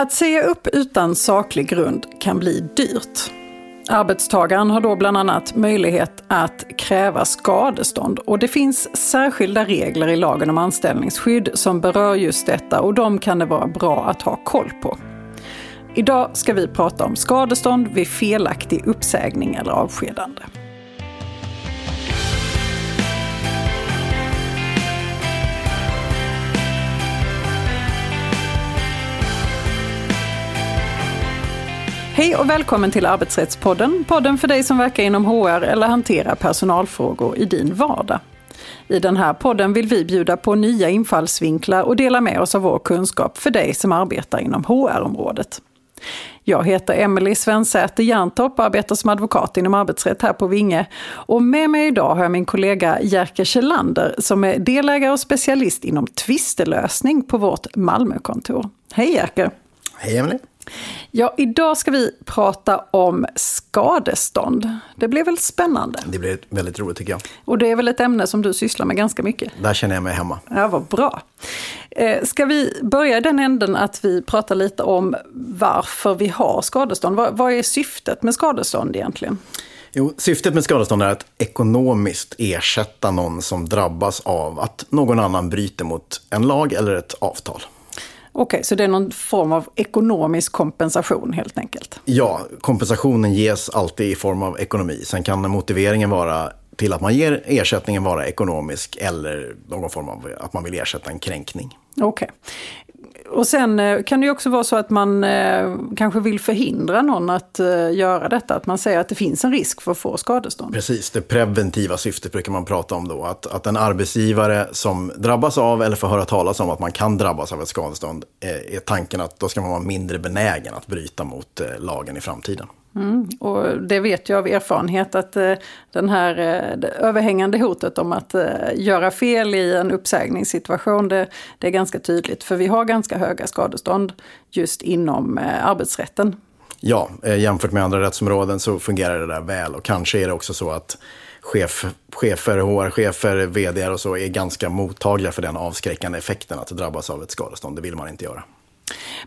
Att säga upp utan saklig grund kan bli dyrt. Arbetstagaren har då bland annat möjlighet att kräva skadestånd och det finns särskilda regler i lagen om anställningsskydd som berör just detta och de kan det vara bra att ha koll på. Idag ska vi prata om skadestånd vid felaktig uppsägning eller avskedande. Hej och välkommen till Arbetsrättspodden, podden för dig som verkar inom HR eller hanterar personalfrågor i din vardag. I den här podden vill vi bjuda på nya infallsvinklar och dela med oss av vår kunskap för dig som arbetar inom HR-området. Jag heter Emelie Svensäter Jerntorp och arbetar som advokat inom arbetsrätt här på Vinge. Och med mig idag har jag min kollega Jerker Kjellander som är delägare och specialist inom tvistelösning på vårt Malmökontor. Hej Jerker! Hej Emelie! Ja, idag ska vi prata om skadestånd. Det blir väl spännande? Det blir väldigt roligt tycker jag. Och det är väl ett ämne som du sysslar med ganska mycket? Där känner jag mig hemma. Ja, vad bra. Eh, ska vi börja i den änden att vi pratar lite om varför vi har skadestånd? Vad, vad är syftet med skadestånd egentligen? Jo, syftet med skadestånd är att ekonomiskt ersätta någon som drabbas av att någon annan bryter mot en lag eller ett avtal. Okej, okay, så det är någon form av ekonomisk kompensation helt enkelt? Ja, kompensationen ges alltid i form av ekonomi. Sen kan motiveringen vara till att man ger ersättningen vara ekonomisk eller någon form av att man vill ersätta en kränkning. Okej. Och sen eh, kan det ju också vara så att man eh, kanske vill förhindra någon att eh, göra detta. Att man säger att det finns en risk för att få skadestånd. Precis, det preventiva syftet brukar man prata om då. Att, att en arbetsgivare som drabbas av eller får höra talas om att man kan drabbas av ett skadestånd är tanken att då ska man vara mindre benägen att bryta mot lagen i framtiden. Mm, och det vet jag av erfarenhet att eh, den här eh, överhängande hotet om att eh, göra fel i en uppsägningssituation, det, det, är ganska tydligt. För vi har ganska höga skadestånd just inom eh, arbetsrätten. Ja, eh, jämfört med andra rättsområden så fungerar det där väl. Och kanske är det också så att chef, chefer, HR-chefer, vd och så är ganska mottagliga för den avskräckande effekten att drabbas av ett skadestånd. Det vill man inte göra.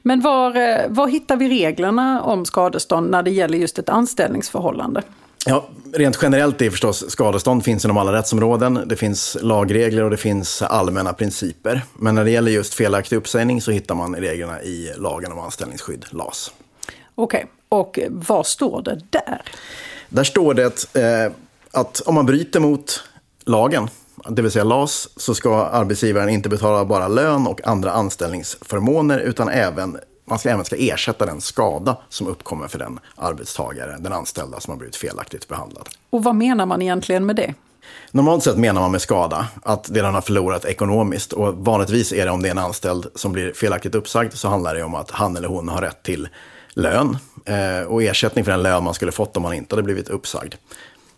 Men var, eh, var hittar vi reglerna om skadestånd när det gäller just ett anställningsförhållande? Ja, rent generellt är förstås skadestånd finns inom alla rättsområden. Det finns lagregler och det finns allmänna principer. Men när det gäller just felaktig uppsägning så hittar man reglerna i lagen om anställningsskydd, LAS. Okej, okay. och vad står det där? Där står det eh, att om man bryter mot lagen det vill säga LAS, så ska arbetsgivaren inte betala bara lön och andra anställningsförmåner, utan även man ska även ska ersätta den skada som uppkommer för den arbetstagare, den anställda som har blivit felaktigt behandlad. Och vad menar man egentligen med det? Normalt sett menar man med skada att det den har förlorat ekonomiskt. Och vanligtvis är det om det är en anställd som blir felaktigt uppsagd så handlar det om att han eller hon har rätt till lön eh, och ersättning för den lön man skulle fått om man inte hade blivit uppsagd.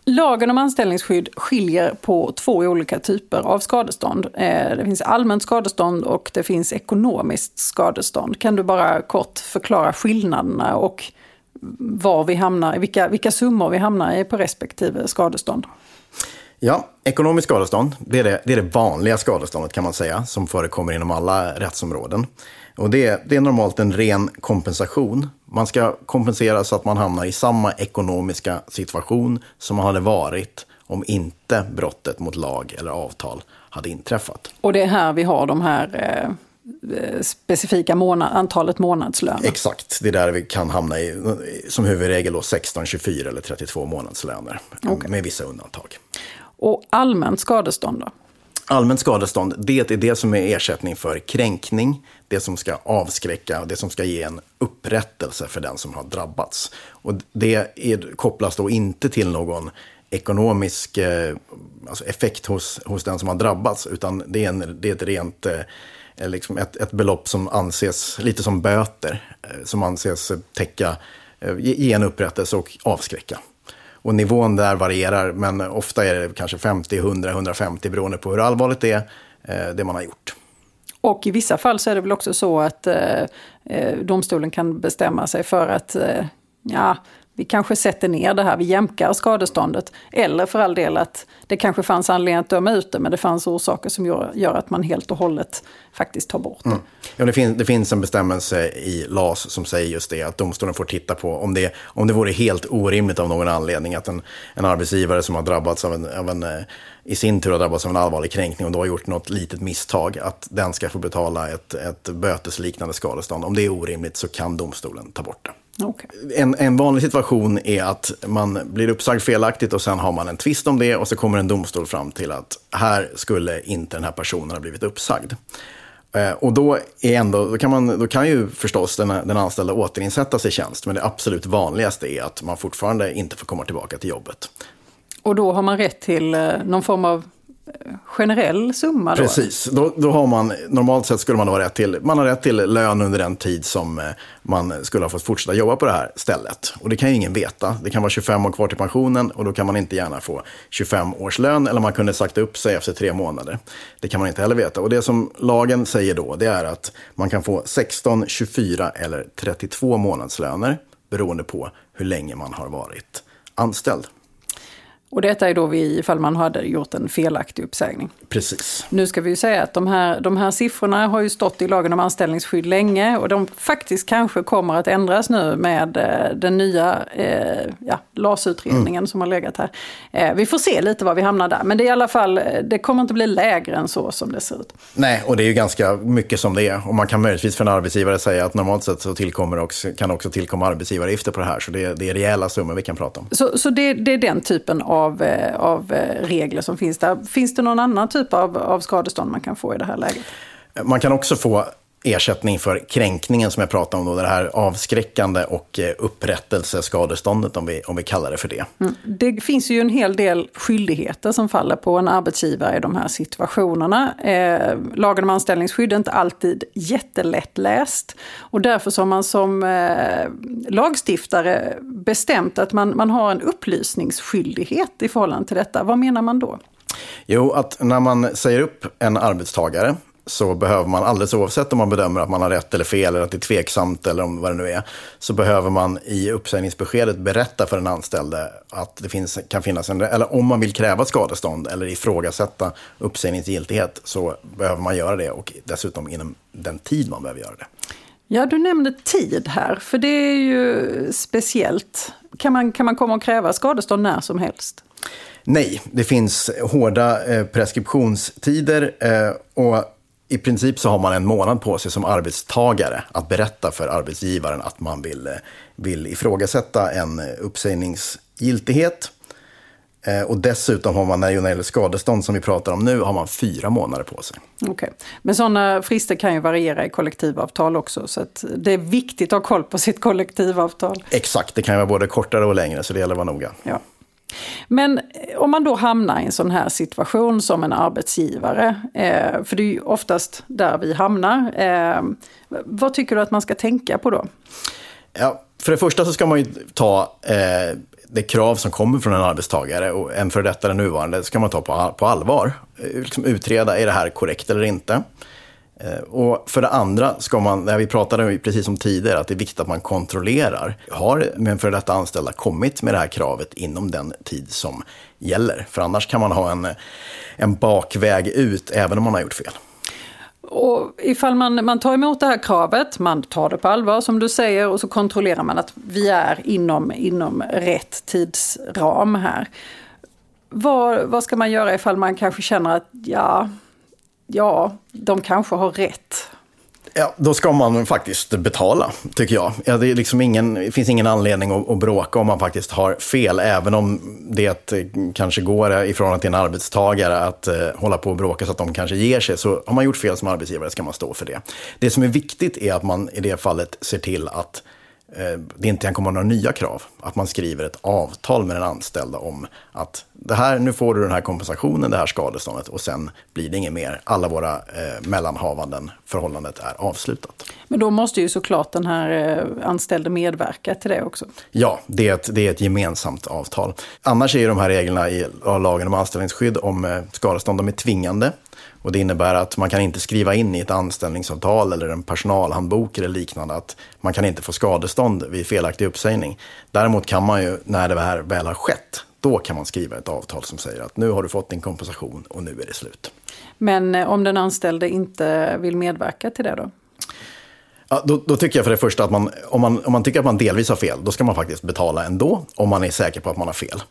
Lagen om anställningsskydd skiljer på två olika typer av skadestånd. Eh, det finns allmänt skadestånd och det finns ekonomiskt skadestånd. Kan du bara kort förklara skillnaderna och var vi hamnar, vilka, vilka summor vi hamnar i på respektive skadestånd? Ja, ekonomiskt skadestånd, det är det, det är det vanliga skadeståndet kan man säga, som förekommer inom alla rättsområden. Och det, det är normalt en ren kompensation. Man ska kompensera så att man hamnar i samma ekonomiska situation som man hade varit om inte brottet mot lag eller avtal hade inträffat. Och det är här vi har de här eh, eh specifika månad, antalet månadslöner? Exakt, det är där vi kan hamna i, som huvudregel då 16, 24 eller 32 månadslöner. Okay. Med vissa undantag. Och allmänt skadestånd då? Allmänt skadestånd, det är det som är ersättning för kränkning, det som ska avskräcka och det som ska ge en upprättelse för den som har drabbats. Och det är, kopplas då inte till någon ekonomisk eh, alltså effekt hos, hos den som har drabbats, utan det är, en, det är ett rent eh, liksom ett, ett belopp som anses lite som böter, eh, som anses täcka, eh, ge en upprättelse och avskräcka. Och nivån där varierar, men ofta är det kanske 50, 100, 150 beroende på hur allvarligt det är, eh, det man har gjort. Och i vissa fall så är det väl också så att eh, eh domstolen kan bestämma sig för att eh, ja, vi kanske sätter ner det här, vi jämkar skadeståndet. Eller för all del att det kanske fanns anledning att döma ut det, men det fanns orsaker som gör, gör att man helt och hållet faktiskt tar bort det. Mm. Ja, det, finns, det finns en bestämmelse i LAS som säger just det, att domstolen får titta på om det, om det vore helt orimligt av någon anledning att en, en arbetsgivare som har drabbats av en, av en eh, i sin tur har drabbats av en allvarlig kränkning och då har gjort något litet misstag, att den ska få betala ett, ett bötesliknande skadestånd. Om det är orimligt så kan domstolen ta bort det. Okay. En, en vanlig situation är att man blir uppsagd felaktigt och sen har man en tvist om det och så kommer en domstol fram till att här skulle inte den här personen ha blivit uppsagd. Eh, och då, är ändå, då, kan man, då kan ju förstås den, den anställda återinsättas i tjänst, men det absolut vanligaste är att man fortfarande inte får komma tillbaka till jobbet. Och då har man rätt till eh, någon form av generell summa då? Precis, då, då har man, normalt sett skulle man ha rätt till, man har rätt till lön under den tid som eh, man skulle ha fått fortsätta jobba på det här stället. Och det kan ju ingen veta. Det kan vara 25 år kvar till pensionen och då kan man inte gärna få 25 års lön eller man kunde sagt upp sig efter tre månader. Det kan man inte heller veta. Och det som lagen säger då, det är att man kan få 16, 24 eller 32 månadslöner beroende på hur länge man har varit anställd. Och detta är då vi, ifall man hade gjort en felaktig uppsägning. Precis. Nu ska vi ju säga att de här, de här siffrorna har ju stått i lagen om anställningsskydd länge och de faktiskt kanske kommer att ändras nu med eh, den nya eh, ja, LAS-utredningen mm. som har legat här. Eh, vi får se lite var vi hamnar där, men det är i alla fall, eh, det kommer inte bli lägre än så som det ser ut. Nej, och det är ju ganska mycket som det är. Och man kan möjligtvis för en arbetsgivare säga att normalt sett så tillkommer också, kan också tillkomma arbetsgivaravgifter på det här, så det, det är rejäla summor vi kan prata om. Så, så det, det är den typen av av, eh, av eh, regler som finns där. Finns det någon annan typ av, av skadestånd man kan få i det här läget? Man kan också få ersättning för kränkningen som jag pratade om, då, det här avskräckande och eh, upprättelseskadeståndet om vi, om vi kallar det för det. Mm. Det finns ju en hel del skyldigheter som faller på en arbetsgivare i de här situationerna. Eh, lagen om anställningsskydd är inte alltid jättelätt läst och därför så har man som eh, lagstiftare bestämt att man, man har en upplysningsskyldighet i förhållande till detta. Vad menar man då? Jo, att när man säger upp en arbetstagare så behöver man, alldeles oavsett om man bedömer att man har rätt eller fel, eller att det är tveksamt eller om vad det nu är, så behöver man i uppsägningsbeskedet berätta för den anställde att det finns, kan finnas en, eller om man vill kräva skadestånd eller ifrågasätta uppsägningsgiltighet så behöver man göra det och dessutom inom den tid man behöver göra det. Ja, du nämnde tid här, för det är ju speciellt. Kan man, kan man komma och kräva skadestånd när som helst? Nej, det finns hårda eh, preskriptionstider eh, och i princip så har man en månad på sig som arbetstagare att berätta för arbetsgivaren att man vill, vill ifrågasätta en uppsägningsgiltighet. Eh, och dessutom har man, när det gäller skadestånd som vi pratar om nu, har man fyra månader på sig. Okay. Men sådana frister kan ju variera i kollektivavtal också, så det är viktigt att ha koll på sitt kollektivavtal. Exakt, det kan ju vara både kortare och längre, så det gäller att vara noga. Ja. Men eh, om man då hamnar i en sån här situation som en arbetsgivare, eh, för det är ju oftast där vi hamnar, eh, vad tycker du att man ska tänka på då? Ja, för det första så ska man ju ta eh, det krav som kommer från en arbetstagare, och en före detta eller nuvarande, ska man ta på, på allvar. Eh, liksom utreda, är det här korrekt eller inte? Eh, och för det andra ska man, när vi pratade precis som tidigare, att det är viktigt att man kontrollerar. Har men för detta anställda kommit med det här kravet inom den tid som gäller? För annars kan man ha en, en bakväg ut även om man har gjort fel. Och ifall man, man tar emot det här kravet, man tar det på allvar som du säger och så kontrollerar man att vi är inom, inom rätt tidsram här. Vad, vad ska man göra ifall man kanske känner att ja, ja, de kanske har rätt. Ja, då ska man faktiskt betala, tycker jag. Ja, det, är liksom ingen, det finns ingen anledning att, att bråka om man faktiskt har fel, även om det kanske går ifrån till en arbetstagare att eh, hålla på och bråka så att de kanske ger sig. Så har man gjort fel som arbetsgivare ska man stå för det. Det som är viktigt är att man i det fallet ser till att Eh, Eh, det inte kan komma några nya krav. Att man skriver ett avtal med den anställda om att det här, nu får du den här kompensationen, det här skadeståndet och sen blir det inget mer. Alla våra eh, mellanhavanden, förhållandet är avslutat. Men då måste ju såklart den här eh, anställde medverka till det också. Ja, det är ett, det är ett gemensamt avtal. Annars är ju de här reglerna i lagen om anställningsskydd om eh, skadestånd, de är tvingande. Och det innebär att man kan inte skriva in i ett anställningsavtal eller en personalhandbok eller liknande att man kan inte få skadestånd vid felaktig uppsägning. Däremot kan man ju, när det här väl har skett, då kan man skriva ett avtal som säger att nu har du fått din kompensation och nu är det slut. Men eh, om den anställde inte vill medverka till det då? Ja, då, då, tycker jag för det första att man om, man, om man tycker att man delvis har fel, då ska man faktiskt betala ändå, om man är säker på att man har fel.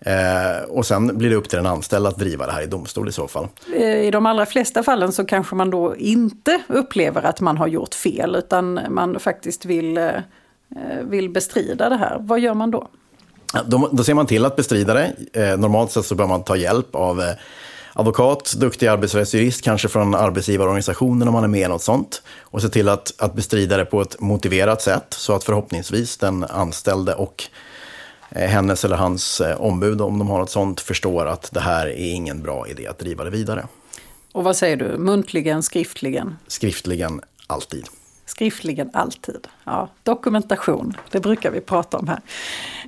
Eh, och sen blir det upp till den anställda att driva det här i domstol i så fall. Eh, I de allra flesta fallen så kanske man då inte upplever att man har gjort fel, utan man faktiskt vill, eh, vill bestrida det här. Vad gör man då? Då, då ser man till att bestrida det. Eh, normalt sett så bör man ta hjälp av eh, advokat, duktig arbetsrättsjurist, kanske från arbetsgivarorganisationen om man är med i något sånt. Och se till att, att bestrida det på ett motiverat sätt så att förhoppningsvis den anställde och eh, hennes eller hans eh, ombud, om de har något sånt, förstår att det här är ingen bra idé att driva det vidare. Och vad säger du, muntligen, skriftligen? Skriftligen, alltid. Skriftligen alltid. Ja, dokumentation, det brukar vi prata om här.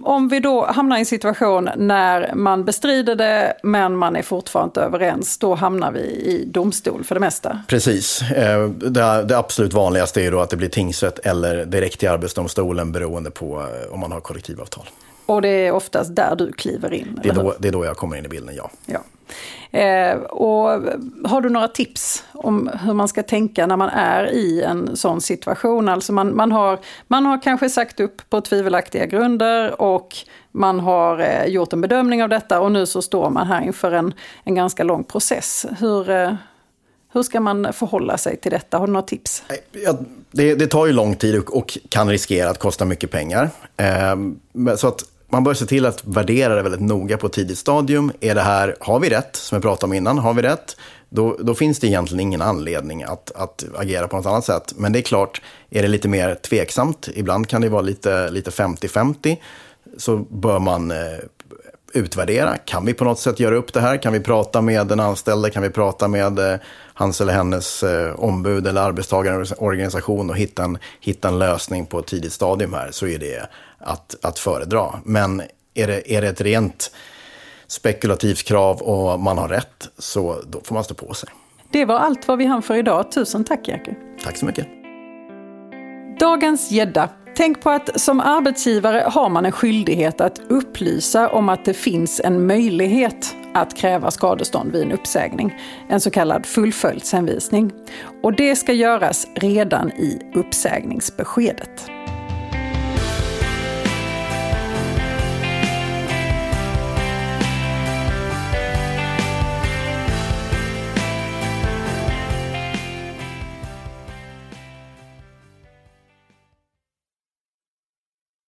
Om vi då hamnar i en situation när man bestrider det men man är fortfarande inte överens, då hamnar vi i domstol för det mesta. Precis. Eh, det, absolut vanligaste är då att det blir tingsrätt eller direkt i Arbetsdomstolen beroende på eh, om man har kollektivavtal. Och det är oftast där du kliver in? Det är, då, det är då jag kommer in i bilden, ja. ja. Eh, och har du några tips om hur man ska tänka när man är i en sån situation? Alltså man, man, har, man har kanske sagt upp på tvivelaktiga grunder och man har eh, gjort en bedömning av detta och nu så står man här inför en, en ganska lång process. Hur, eh, hur ska man förhålla sig till detta? Har du några tips? Ja, det, det, tar ju lång tid och, och, kan riskera att kosta mycket pengar. Eh, så att man bör se till att värdera det väldigt noga på ett tidigt stadium. Är det här, har vi rätt, som jag pratade om innan, har vi rätt? Då, då, finns det egentligen ingen anledning att, att agera på något annat sätt. Men det är klart, är det lite mer tveksamt, ibland kan det vara lite, lite 50-50, så bör man eh, utvärdera. Kan vi på något sätt göra upp det här? Kan vi prata med den anställde? Kan vi prata med eh, hans eller hennes eh, ombud eller arbetstagarorganisation och hitta en, hitta en lösning på ett tidigt stadium här? Så är det att, att föredra. Men är det, är det ett rent spekulativt krav och man har rätt, så då får man stå på sig. Det var allt vad vi hann för idag. Tusen tack Jerker. Tack så mycket. Dagens gädda. Tänk på att som arbetsgivare har man en skyldighet att upplysa om att det finns en möjlighet att kräva skadestånd vid en uppsägning. En så kallad fullföljdshänvisning. Och det ska göras redan i uppsägningsbeskedet.